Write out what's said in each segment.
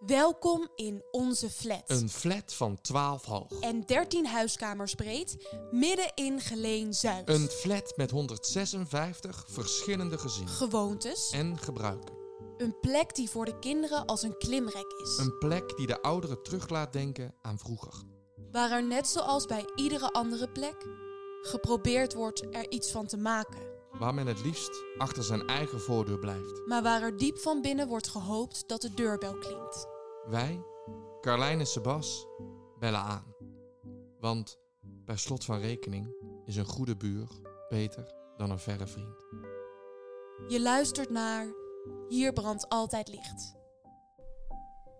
Welkom in onze flat. Een flat van 12 hoog. En 13 huiskamers breed, midden in Geleen Zuid. Een flat met 156 verschillende gezinnen Gewoontes. en gebruiken. Een plek die voor de kinderen als een klimrek is. Een plek die de ouderen terug laat denken aan vroeger. Waar er net zoals bij iedere andere plek geprobeerd wordt er iets van te maken. Waar men het liefst achter zijn eigen voordeur blijft. Maar waar er diep van binnen wordt gehoopt dat de deurbel klinkt. Wij, Carlijn en Sebas, bellen aan. Want per slot van rekening is een goede buur beter dan een verre vriend. Je luistert naar Hier brandt altijd licht.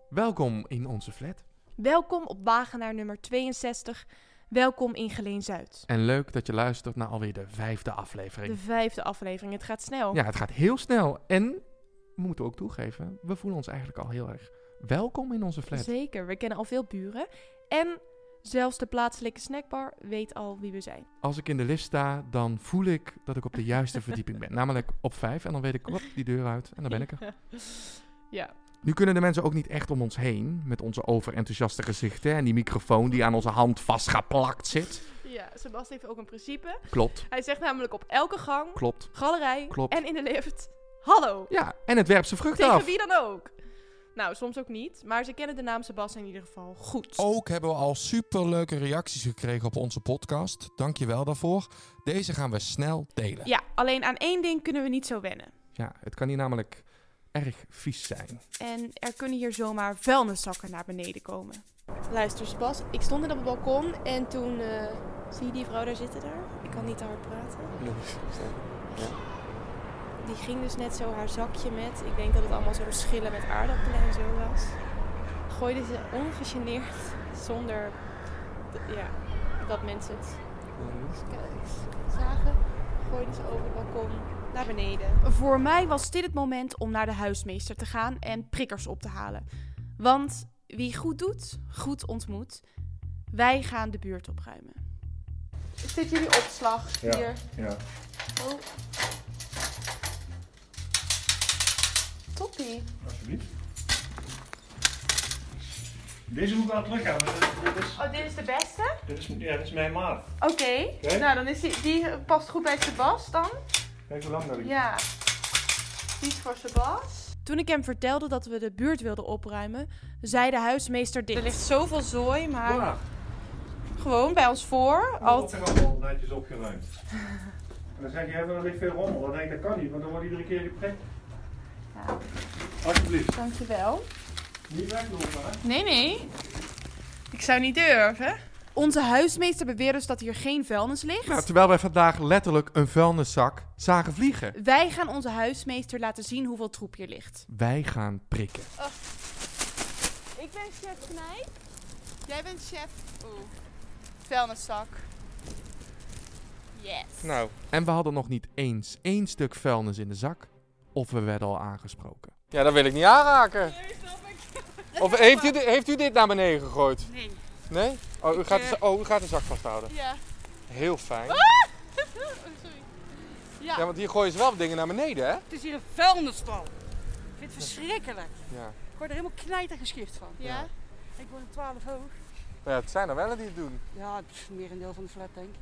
Welkom in onze flat. Welkom op Wagenaar nummer 62. Welkom in Geleen Zuid. En leuk dat je luistert naar alweer de vijfde aflevering. De vijfde aflevering. Het gaat snel. Ja, het gaat heel snel. En we moeten ook toegeven, we voelen ons eigenlijk al heel erg welkom in onze flat. Zeker. We kennen al veel buren. En zelfs de plaatselijke snackbar weet al wie we zijn. Als ik in de lift sta, dan voel ik dat ik op de juiste verdieping ben. Namelijk op vijf. En dan weet ik, hop, die deur uit. En dan ben ik er. Ja. Nu kunnen de mensen ook niet echt om ons heen. Met onze overenthousiaste gezichten. En die microfoon die aan onze hand vastgeplakt zit. Ja, Sebas heeft ook een principe. Klopt, Hij zegt namelijk op elke gang, klopt. galerij Klopt. en in de lift... Hallo. Ja, en het werpt zijn vruchten Tegen af. wie dan ook. Nou, soms ook niet. Maar ze kennen de naam Sebas in ieder geval goed. Ook hebben we al superleuke reacties gekregen op onze podcast. Dank je wel daarvoor. Deze gaan we snel delen. Ja, alleen aan één ding kunnen we niet zo wennen. Ja, het kan hier namelijk erg vies zijn. En er kunnen hier zomaar vuilniszakken naar beneden komen. Luister, Sebas, ik stond net op het balkon en toen eh, zie je die vrouw daar zitten daar. Ik kan niet te hard praten. Die ging dus net zo haar zakje met, ik denk dat het allemaal zo schillen met aardappelen en zo was. Gooide ze ongegeneerd, zonder ja, dat mensen het zagen, gooide ze over het balkon naar beneden. Voor mij was dit het moment om naar de huismeester te gaan en prikkers op te halen. Want wie goed doet, goed ontmoet. Wij gaan de buurt opruimen. Is dit jullie opslag Ja. hier? Ja. Oh. Toppie. Alsjeblieft. Deze moet ik wel Dit, dit is, Oh, dit is de beste? dit, is, ja, dit is mijn maat. Oké. Oké. Nou, dan is die, die past goed bij Sebas dan. Kijk hoe lang dat ik. Ja. Die is voor Sebas. Toen ik hem vertelde dat we de buurt wilden opruimen, zei de huismeester dit. Er ligt zoveel zooi, maar gewoon bij ons voor. Al te allemaal netjes opgeruimd. En dan zeg je, er ligt veel rommel. Dan denk ik, dat kan niet, want dan wordt iedere keer geprikt. Ja. Alsjeblieft. Dankjewel. Niet weglopen, hè? Nee, nee. Ik zou niet durven. Onze huismeester beweert dus dat hier geen vuilnis ligt. Nou, terwijl wij vandaag letterlijk een vuilniszak zagen vliegen. Wij gaan onze huismeester laten zien hoeveel troep hier ligt. Wij gaan prikken. Ik ben chef Knijp. Jij bent chef... Oeh. Vuilniszak. Yes. Nou. En we hadden nog niet eens één stuk vuilnis in de zak. Of we werden al aangesproken. Ja, dat wil ik niet aanraken. Of heeft u, heeft u dit naar beneden gegooid? Nee. Nee? Oh, u gaat, de, za- oh, u gaat de zak vasthouden. Ja. Heel fijn. Oh, sorry. Ja. Ja, want hier gooien ze wel dingen naar beneden, hè? Het is hier een vuilnisstal. Ik vind het verschrikkelijk. Ja. Ik word er helemaal knijtergeschift van. Ja? Ik word een 12 hoog. Ja, het zijn er wel die het doen. Ja, het is meer een deel van de flat denk ik.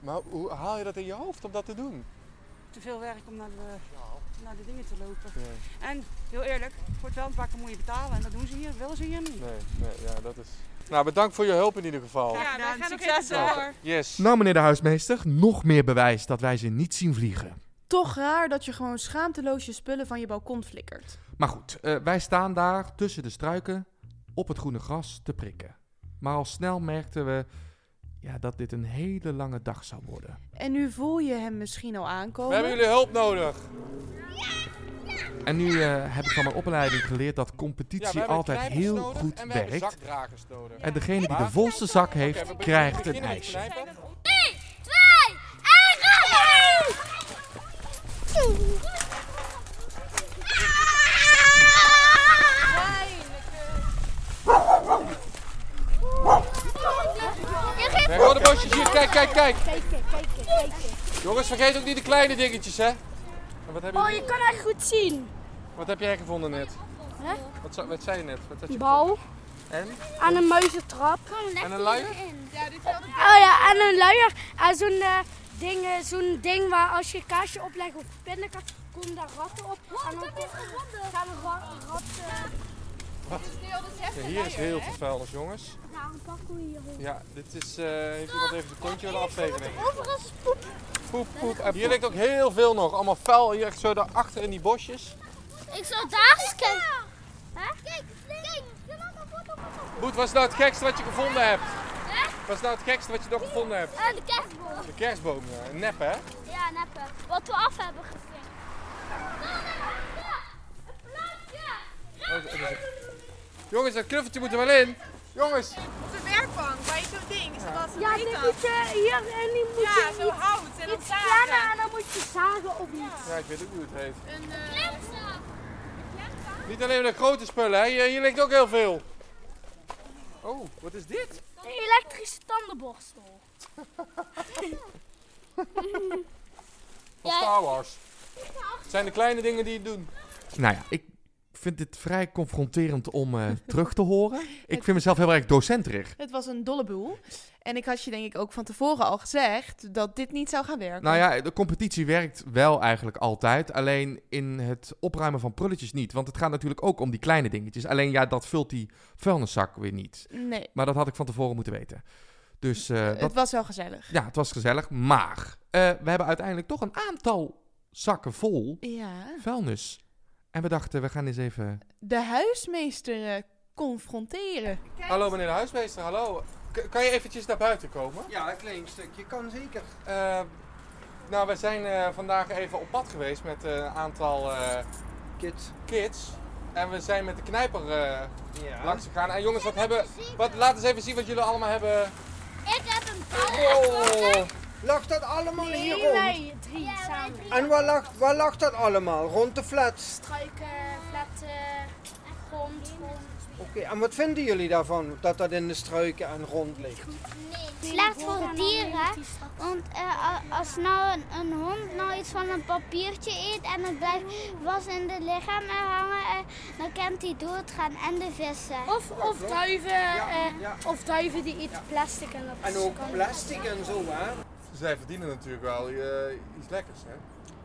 Maar hoe haal je dat in je hoofd om dat te doen? Te veel werk om naar de, naar de dingen te lopen. Nee, En heel eerlijk, voor het vuilnisbakken moet je betalen. En dat doen ze hier, willen ze hier niet. nee, nee ja, dat is... Nou, bedankt voor je hulp in ieder geval. Ja, wij gedaan, gaan succes hoor. door. Yes. Nou, meneer de huismeester, nog meer bewijs dat wij ze niet zien vliegen. Toch raar dat je gewoon schaamteloos je spullen van je balkon flikkert. Maar goed, eh, wij staan daar tussen de struiken op het groene gras te prikken. Maar al snel merkten we ja, dat dit een hele lange dag zou worden. En nu voel je hem misschien al We aankomen. hebben jullie hulp nodig. En nu eh, heb ik van mijn opleiding geleerd dat we competitie altijd heel nodig goed en we werkt. En degene die de volste zak heeft, we krijgt we een ijsje. knijpen. Kijk, hoor de bosjes hier. Kijk, kijk, kijk. Jongens, vergeet ook niet de kleine dingetjes, hè. En wat, hebben Oh, je kan echt goed zien. wat heb jij gevonden net? Wat, wat zei je net? Wat had je bal En? en een muizentrap. En een luier? Oh ja, en een luier. En zo'n eh, ding, eh, zo'n ding waar als je een kaasje oplegt of pindakaas, komen daar ratten op. En dan gaan er. Ja, hier is heel veel vuilnis, jongens. Daarom pakken we hier op. Ja, dit is... eh, heeft iemand even zijn kontje willen afvegen, denk ik. Overal is poep. Poep, poep. En hier ligt ook heel veel nog. Allemaal vuil hier echt zo daarachter in die bosjes. Ik zou daar eens kijken. Kijk, kijk. Boet, wat is nou het gekste wat je gevonden hebt? Wat is nou het gekste wat je nog gevonden hebt? En de kerstboom. De kerstboom, ja. Een nep, hè? Ja, neppen. Wat we af hebben gevinkt. Oh, dat is het. Jongens, dat knuffeltje moet er wel in. Jongens, Op de werkbank, bij zo'n ding. Een Ja, die moet je hier en die moet Ja, je zo hout en dan zagen. plannen en dan moet je zagen of iets. ja, ik weet ook niet hoe het heet. Een, eh, Niet alleen de grote spullen, hè? Hier, hier ligt ook heel veel. Oh, wat is dit? Een elektrische tandenborstel. Van Star Wars. Het zijn de kleine dingen die het doen. Nou ja, ik vind dit vrij confronterend om eh, terug te horen. Ik vind mezelf heel erg docenterig. Het was een dolle boel. En ik had je denk ik ook van tevoren al gezegd dat dit niet zou gaan werken. Nou ja, de competitie werkt wel eigenlijk altijd. Alleen in het opruimen van prulletjes niet. Want het gaat natuurlijk ook om die kleine dingetjes. Alleen ja, dat vult die vuilniszak weer niet. Nee, Maar dat had ik van tevoren moeten weten. Dus eh, dat, het was wel gezellig. ja, het was gezellig. Maar eh, we hebben uiteindelijk toch een aantal zakken vol Ja. vuilnis. En we dachten, we gaan eens even... De huismeester eh, confronteren. Hallo meneer de huismeester, hallo. K- kan je eventjes naar buiten komen? Ja, een klein stukje kan zeker. Eh, nou, we zijn eh, vandaag even op pad geweest met een aantal eh, Kids. kids. En we zijn met de knijper eh, Ja. langs gegaan. En jongens, wat hebben... Wat, laat eens even zien wat jullie allemaal hebben... Ik heb een bal. Oh, Lag dat allemaal hier Nee, rond? wij drie samen. En waar lag, waar lag dat allemaal? Rond de flats? Struiken, flatten, grond, grond. Oké, en wat vinden jullie daarvan? Dat dat in de struiken en rond ligt? Slecht voor dieren, want eh, als nou een, een hond nou iets van een papiertje eet en het blijft was in de lichaam hangen, eh, dan kan hij doodgaan en de vissen. Of, of duiven, eh, ja. of duiven die eten plastic en dat En ook plastic en zo, hè? Zij verdienen natuurlijk wel eh, iets lekkers, hè?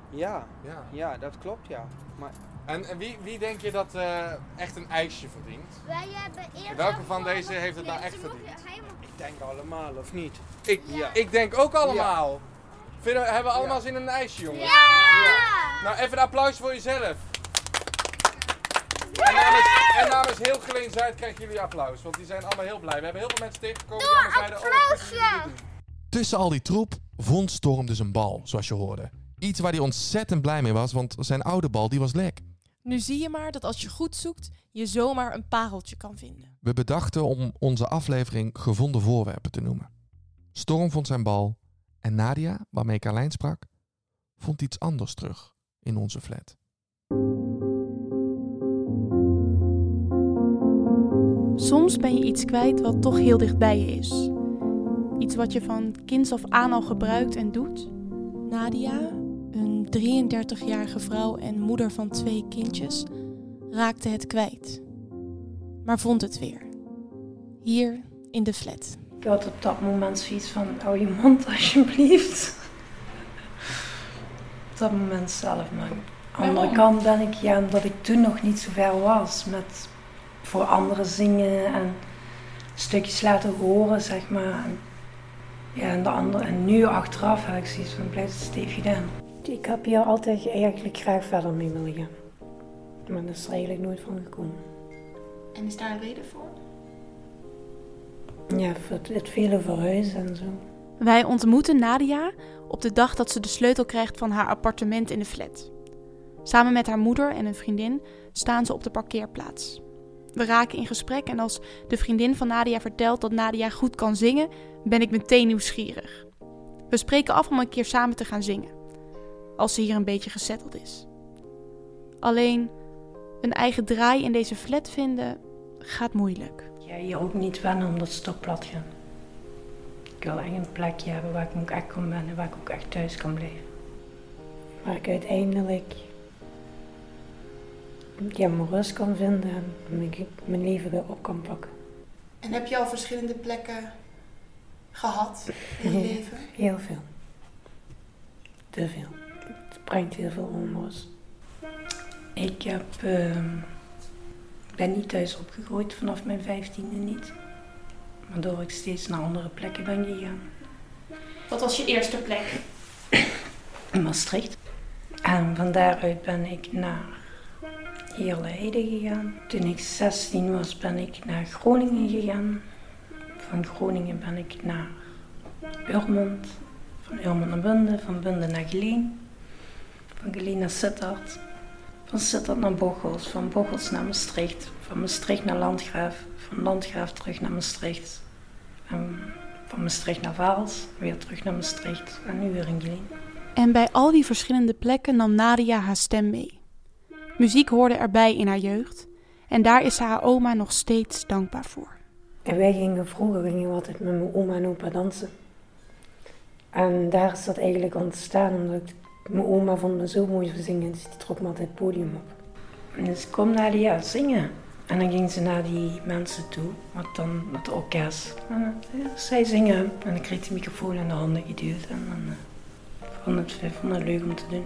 Ja, Ja. ja, dat klopt, ja. Maar En, en wie, wie denk je dat eh, echt een ijsje verdient? Wij hebben eerst Welke van deze heeft het nou echt verdiend? ik denk allemaal, of niet? Ik, Ja. ik denk ook allemaal. Vinden, we- hebben we allemaal zin in een ijsje, jongens? Ja! Nou, even een applaus voor jezelf. En namens, en namens heel Geleen Zuid krijgen jullie applaus, want die zijn allemaal heel blij. We hebben heel veel mensen tegengekomen die allemaal zeiden, oh, doen. Tussen al die troep vond Storm dus een bal, zoals je hoorde. Iets waar hij ontzettend blij mee was, want zijn oude bal die was lek. Nu zie je maar dat als je goed zoekt, je zomaar een pareltje kan vinden. We bedachten om onze aflevering gevonden voorwerpen te noemen. Storm vond zijn bal en Nadia, waarmee Carlijn sprak, vond iets anders terug in onze flat. Soms ben je iets kwijt wat toch heel dichtbij je is. Iets wat je van kinds af aan al gebruikt en doet. Nadia, een 33-jarige vrouw en moeder van twee kindjes, raakte het kwijt. Maar vond het weer. Hier in de flat. Ik had op dat moment zoiets van, hou je mond alsjeblieft. op dat moment zelf, maar aan de andere kant ben ik, ja, omdat ik toen nog niet zo ver was met voor anderen zingen en stukjes laten horen, zeg maar. En, ja, en, de andere, en nu achteraf heb ik zoiets van, blijf het gedaan. Ik heb hier altijd eigenlijk graag verder mee willen gaan. Maar dat is er eigenlijk nooit van gekomen. En is daar een reden voor? Ja, voor het, het vele verhuizen en zo. Wij ontmoeten Nadia op de dag dat ze de sleutel krijgt van haar appartement in de flat. Samen met haar moeder en een vriendin staan ze op de parkeerplaats. We raken in gesprek en als de vriendin van Nadia vertelt dat Nadia goed kan zingen, ben ik meteen nieuwsgierig. We spreken af om een keer samen te gaan zingen, als ze hier een beetje gezetteld is. Alleen een eigen draai in deze flat vinden gaat moeilijk. Ja, hier ook niet wennen omdat het toch plat gaat. Ik wil echt een plekje hebben waar ik ook echt kan wennen, waar ik ook echt thuis kan blijven. Waar ik uiteindelijk ja, mijn rust kan vinden en mijn, mijn leven weer op kan pakken. En heb je al verschillende plekken gehad in je leven? Heel veel. Te veel. Het brengt heel veel onrust. Ik heb, ehm, ben niet thuis opgegroeid vanaf mijn vijftiende niet. Waardoor ik steeds naar andere plekken ben gegaan. Wat was je eerste plek? Maastricht. En van daaruit ben ik naar Heerlijde gegaan. Toen ik 16 was ben ik naar Groningen gegaan. Van Groningen ben ik naar Urmond. Van Urmond naar Bunde, van Bunde naar Geleen. Van Geleen naar Sittard. Van Sittard naar Bochels, van Bochels naar Maastricht. Van Maastricht naar Landgraaf, van Landgraaf terug naar Maastricht. Van Maastricht naar Vaals, weer terug naar Maastricht en nu weer in Geleen. En bij al die verschillende plekken nam Nadia haar stem mee. Muziek hoorde erbij in haar jeugd en daar is ze haar oma nog steeds dankbaar voor. En wij gingen vroeger gingen altijd met mijn oma en opa dansen. En daar is dat eigenlijk ontstaan omdat mijn oma vond me zo mooi zingen, dus die trok me altijd het podium op. En dus kom Nadia zingen. En dan ging ze naar die mensen toe, wat dan met de orkest. En ja, zij zingen en ik kreeg de microfoon in de handen geduwd. En dan vond, het, vond het leuk om te doen.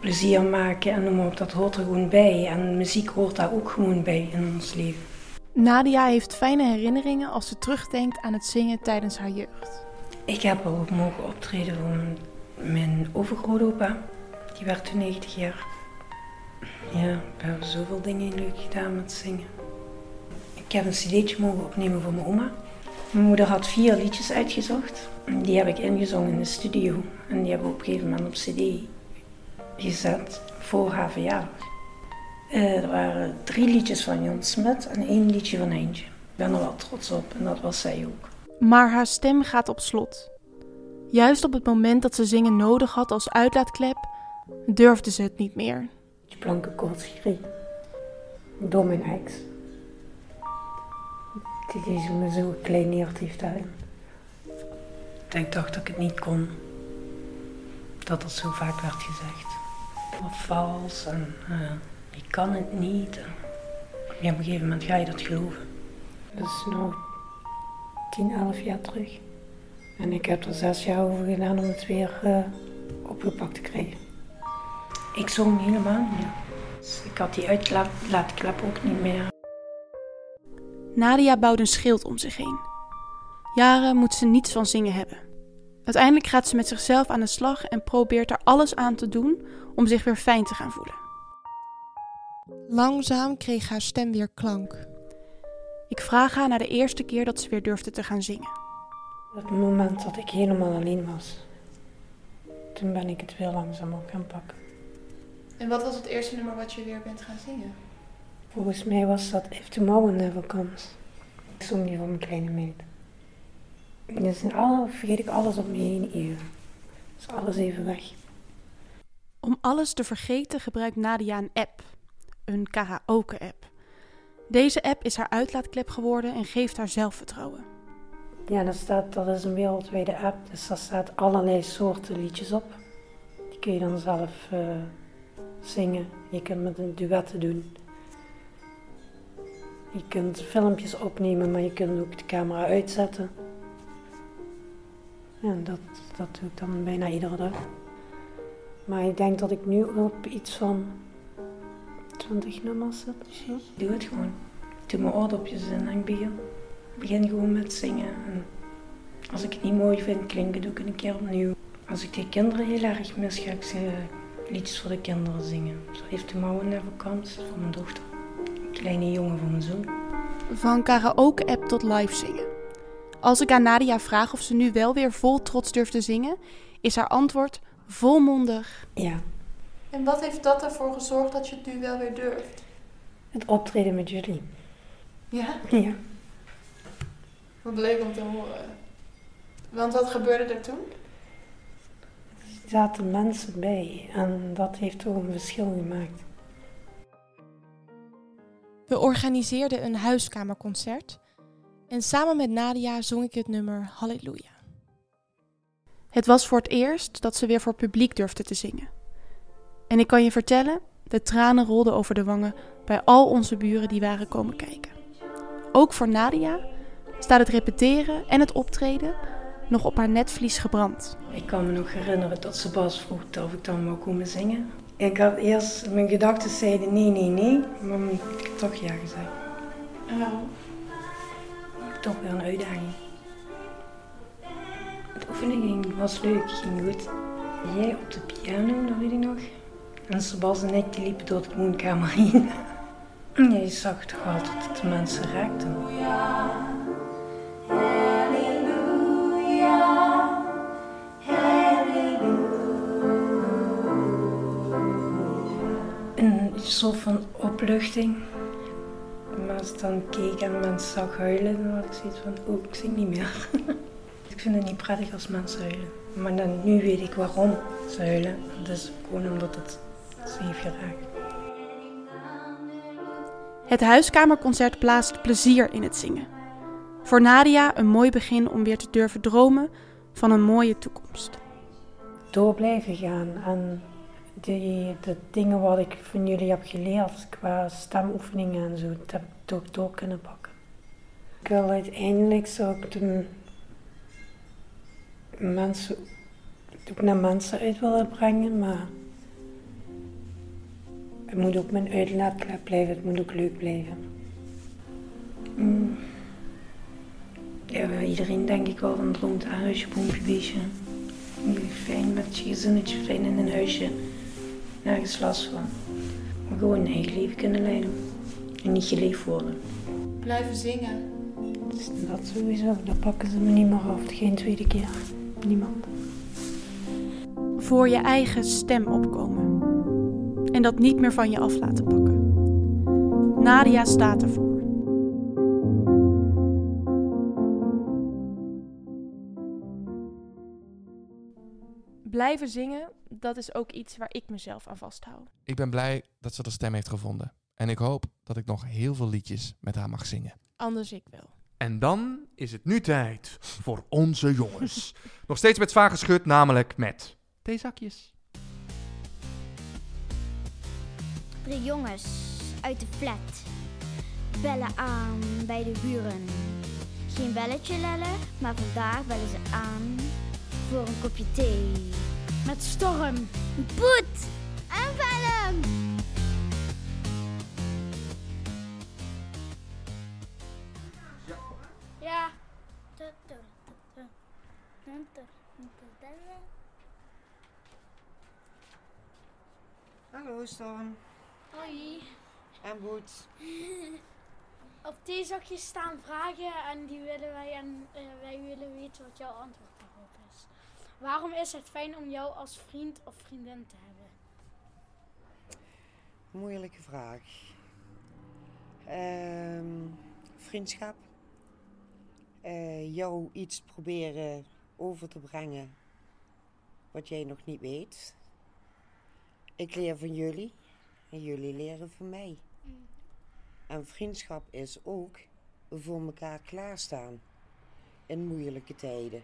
Plezier maken en noem maar op, dat hoort er gewoon bij. En muziek hoort daar ook gewoon bij in ons leven. Nadia heeft fijne herinneringen als ze terugdenkt aan het zingen tijdens haar jeugd. Ik heb ook mogen optreden voor mijn overgrootopa. Die werd toen 90 jaar. Ja, we hebben zoveel dingen leuk gedaan met zingen. Ik heb een cd'tje mogen opnemen voor mijn oma. Mijn moeder had vier liedjes uitgezocht. Die heb ik ingezongen in de studio. En die hebben we op een gegeven moment op cd gezet voor haar verjaardag. Uh, er waren drie liedjes van Jan Smit en één liedje van Eentje. Ik ben er wel trots op en dat was zij ook. Maar haar stem gaat op slot. Juist op het moment dat ze zingen nodig had als uitlaatklep, durfde ze het niet meer. Blanke koortsgrie. Door mijn ex. Die is me zo gekleineerd heeft daarin. Ik dacht dat ik het niet kon. Dat dat zo vaak werd gezegd. Of vals en uh, ik kan het niet. Ja, op een gegeven moment ga je dat geloven. Dat is nu 10, 11 jaar terug. En ik heb er zes jaar over gedaan om het weer uh, opgepakt te krijgen. Ik zong helemaal niet meer. Dus ik had die uitlaatklep ook niet meer. Nadia bouwt een schild om zich heen. Jaren moet ze niets van zingen hebben. Uiteindelijk gaat ze met zichzelf aan de slag en probeert er alles aan te doen om zich weer fijn te gaan voelen. Langzaam kreeg haar stem weer klank. Ik vraag haar naar de eerste keer dat ze weer durfde te gaan zingen. Op het moment dat ik helemaal alleen was, toen ben ik het weer langzaam op gaan pakken. En wat was het eerste nummer wat je weer bent gaan zingen? Volgens mij was dat If Tomorrow Never Comes. Ik zong die van mijn kleine meid. Dus alle, vergeet ik alles om me heen even. Is alles even weg. Om alles te vergeten gebruikt Nadia een app. Een karaoke-app. Deze app is haar uitlaatklep geworden en geeft haar zelfvertrouwen. Ja, dat, staat, dat is een wereldwijde app, dus daar staat allerlei soorten liedjes op. Die kun je dan zelf uh, zingen. Je kunt met een duetten doen. Je kunt filmpjes opnemen, maar je kunt ook de camera uitzetten. Ja, dat, dat doe ik dan bijna iedere dag. Maar ik denk dat ik nu op iets van 20 nummers zit of zo. Doe het gewoon. Ik doe mijn oordopjes in en ik begin, begin gewoon met zingen. En als ik het niet mooi vind klinken, doe ik het een keer opnieuw. Als ik de kinderen heel erg mis, ga ik ze liedjes voor de kinderen zingen. Zo heeft de mouwen never comes van mijn dochter. Een kleine jongen van mijn zoon. Van karaoke-app tot live zingen. Als ik aan Nadia vraag of ze nu wel weer vol trots durft te zingen, is haar antwoord volmondig. Ja. En wat heeft dat ervoor gezorgd dat je het nu wel weer durft? Het optreden met jullie. Ja? Ja. Wat leuk om te horen. Want wat gebeurde er toen? Er zaten mensen bij en dat heeft toch een verschil gemaakt. We organiseerden een huiskamerconcert en samen met Nadia zong ik het nummer Halleluja. Het was voor het eerst dat ze weer voor publiek durfde te zingen. En ik kan je vertellen, De tranen rolden over de wangen bij al onze buren die waren komen kijken. Ook voor Nadia staat het repeteren en het optreden nog op haar netvlies gebrand. Ik kan me nog herinneren dat ze Bas vroeg of ik dan wou komen zingen. Ik had eerst, mijn gedachten zeiden nee, nee, nee, maar ik heb toch ja gezegd. Waarom? Toch weer een uitdaging. De oefening was leuk, ging goed. Jij op de piano, dat weet ik nog. En Sebas en ik die liepen door de woonkamer heen. Ja, je zag toch wel dat het de mensen raakte. Een soort van opluchting. Als ik dan keek en mensen zag huilen, dan had ik zoiets van, oh, ik zing niet meer. ik vind het niet prettig als mensen huilen. Maar dan, nu weet ik waarom ze huilen. Dat is gewoon omdat het ze heeft geraakt. Het huiskamerconcert plaatst plezier in het zingen. Voor Nadia een mooi begin om weer te durven dromen van een mooie toekomst. Door blijven gaan en die, de dingen wat ik van jullie heb geleerd qua stemoefeningen en zo, dat heb ik toch door kunnen pakken. Ik wil uiteindelijk zo ook de mensen, ook naar mensen uit willen brengen, maar het moet ook mijn uitlaatklep blijven, het moet ook leuk blijven. Mm. Iedereen denk ik wel van droomt aan huisje, boompje, beestje. Fijn met je gezinnetje, fijn in een huisje. Nergens last van. Maar gewoon een heel leven kunnen leiden. En niet geleefd worden. Blijven zingen. Dus dat sowieso, dat pakken ze me niet meer af. Geen tweede keer. Niemand. Voor je eigen stem opkomen. En dat niet meer van je af laten pakken. Nadia staat ervoor. Blijven zingen, dat is ook iets waar ik mezelf aan vasthoud. Ik ben blij dat ze de stem heeft gevonden. En ik hoop dat ik nog heel veel liedjes met haar mag zingen. Anders ik wel. En dan is het nu tijd voor onze jongens. Nog steeds met zwaar geschud, namelijk met theezakjes. Drie jongens uit de flat bellen aan bij de buren. Geen belletje lellen, maar vandaag bellen ze aan voor een kopje thee. Met storm, boet en velm. Ja. Hallo Storm. Hoi. En Boet. Op die zakjes staan vragen en die willen wij en eh, wij willen weten wat jouw antwoord. Waarom is het fijn om jou als vriend of vriendin te hebben? Moeilijke vraag. Ehm, vriendschap. Eh, jou iets proberen over te brengen wat jij nog niet weet. Ik leer van jullie en jullie leren van mij. En vriendschap is ook voor elkaar klaarstaan in moeilijke tijden.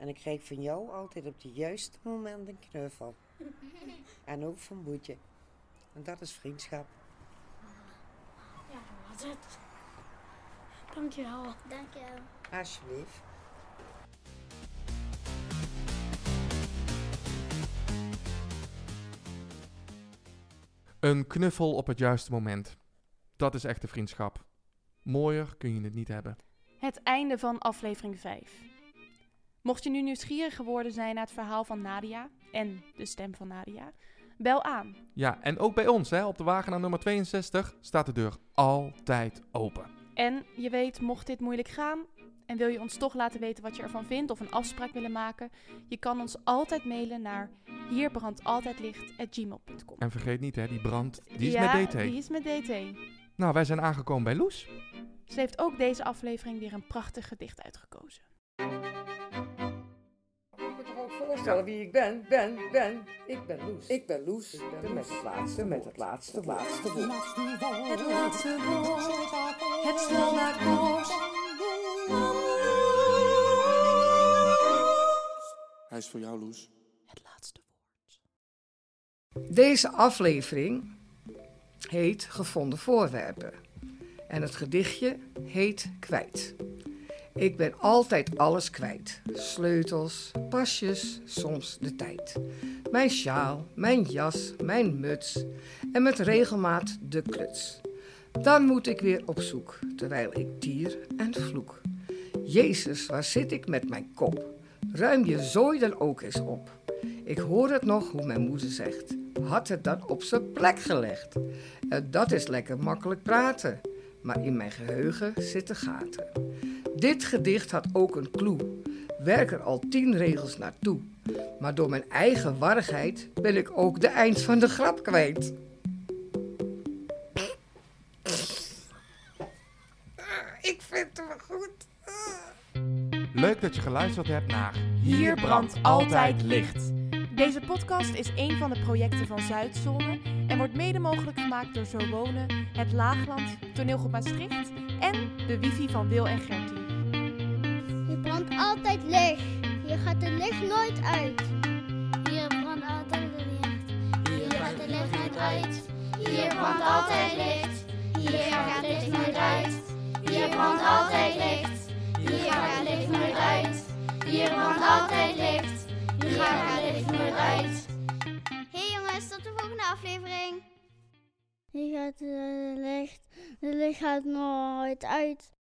En ik krijg van jou altijd op het juiste moment een knuffel. En ook van Boetje. En dat is vriendschap. Ja, dat was het. Dankjewel. Dankjewel. Alsjeblieft. Een knuffel op het juiste moment. Dat is echte vriendschap. Mooier kun je het niet hebben. Het einde van aflevering 5. Mocht je nu nieuwsgierig geworden zijn naar het verhaal van Nadia en de stem van Nadia, bel aan. Ja, en ook bij ons, hè, op de wagen nummer 62, staat de deur altijd open. En je weet, mocht dit moeilijk gaan en wil je ons toch laten weten wat je ervan vindt of een afspraak willen maken, je kan ons altijd mailen naar hierbrandt.altijdlicht@gmail.com. En vergeet niet, hè, die brand, die is ja, met DT. die is met DT. Nou, wij zijn aangekomen bij Loes. Ze heeft ook deze aflevering weer een prachtig gedicht uitgekozen. Voorstellen wie ik ben? Ben, ben. Ik ben Loes. Ik ben Loes. de met het laatste, met het laatste, het laatste woord. Het laatste woord, het slagakkoord. Hij is voor jou, Loes. Deze aflevering heet Gevonden voorwerpen. En het gedichtje heet Kwijt. Ik ben altijd alles kwijt. Sleutels, pasjes, soms de tijd. Mijn sjaal, mijn jas, mijn muts en met regelmaat de kluts. Dan moet ik weer op zoek, terwijl ik tier en vloek. Jezus, waar zit ik met mijn kop? Ruim je zooi dan ook eens op. Ik hoor het nog hoe mijn moeder zegt. Had het dan op zijn plek gelegd. En dat is lekker makkelijk praten. Maar in mijn geheugen zitten gaten. Dit gedicht had ook een clue. Werk er al tien regels naartoe. Maar door mijn eigen warrigheid ben ik ook de eind van de grap kwijt. Ik vind het wel goed. Leuk dat je geluisterd hebt naar Hier brandt altijd licht. Deze podcast is een van de projecten van Zuidzone en wordt mede mogelijk gemaakt door Zo Wonen, Het Laagland, Toneelgroep Maastricht en de wifi van Wil en Gertie. Altijd licht. Hier gaat de licht nooit uit. Hier brandt altijd licht. Hier gaat de licht nooit uit. Hier brandt altijd licht. Hier gaat het licht nooit uit. Hier brandt altijd licht. Hier gaat het licht nooit uit. Hier brandt altijd licht. Hier gaat het licht nooit uit. Hey jongens, tot de volgende aflevering. Hier gaat het licht. De licht gaat nooit uit.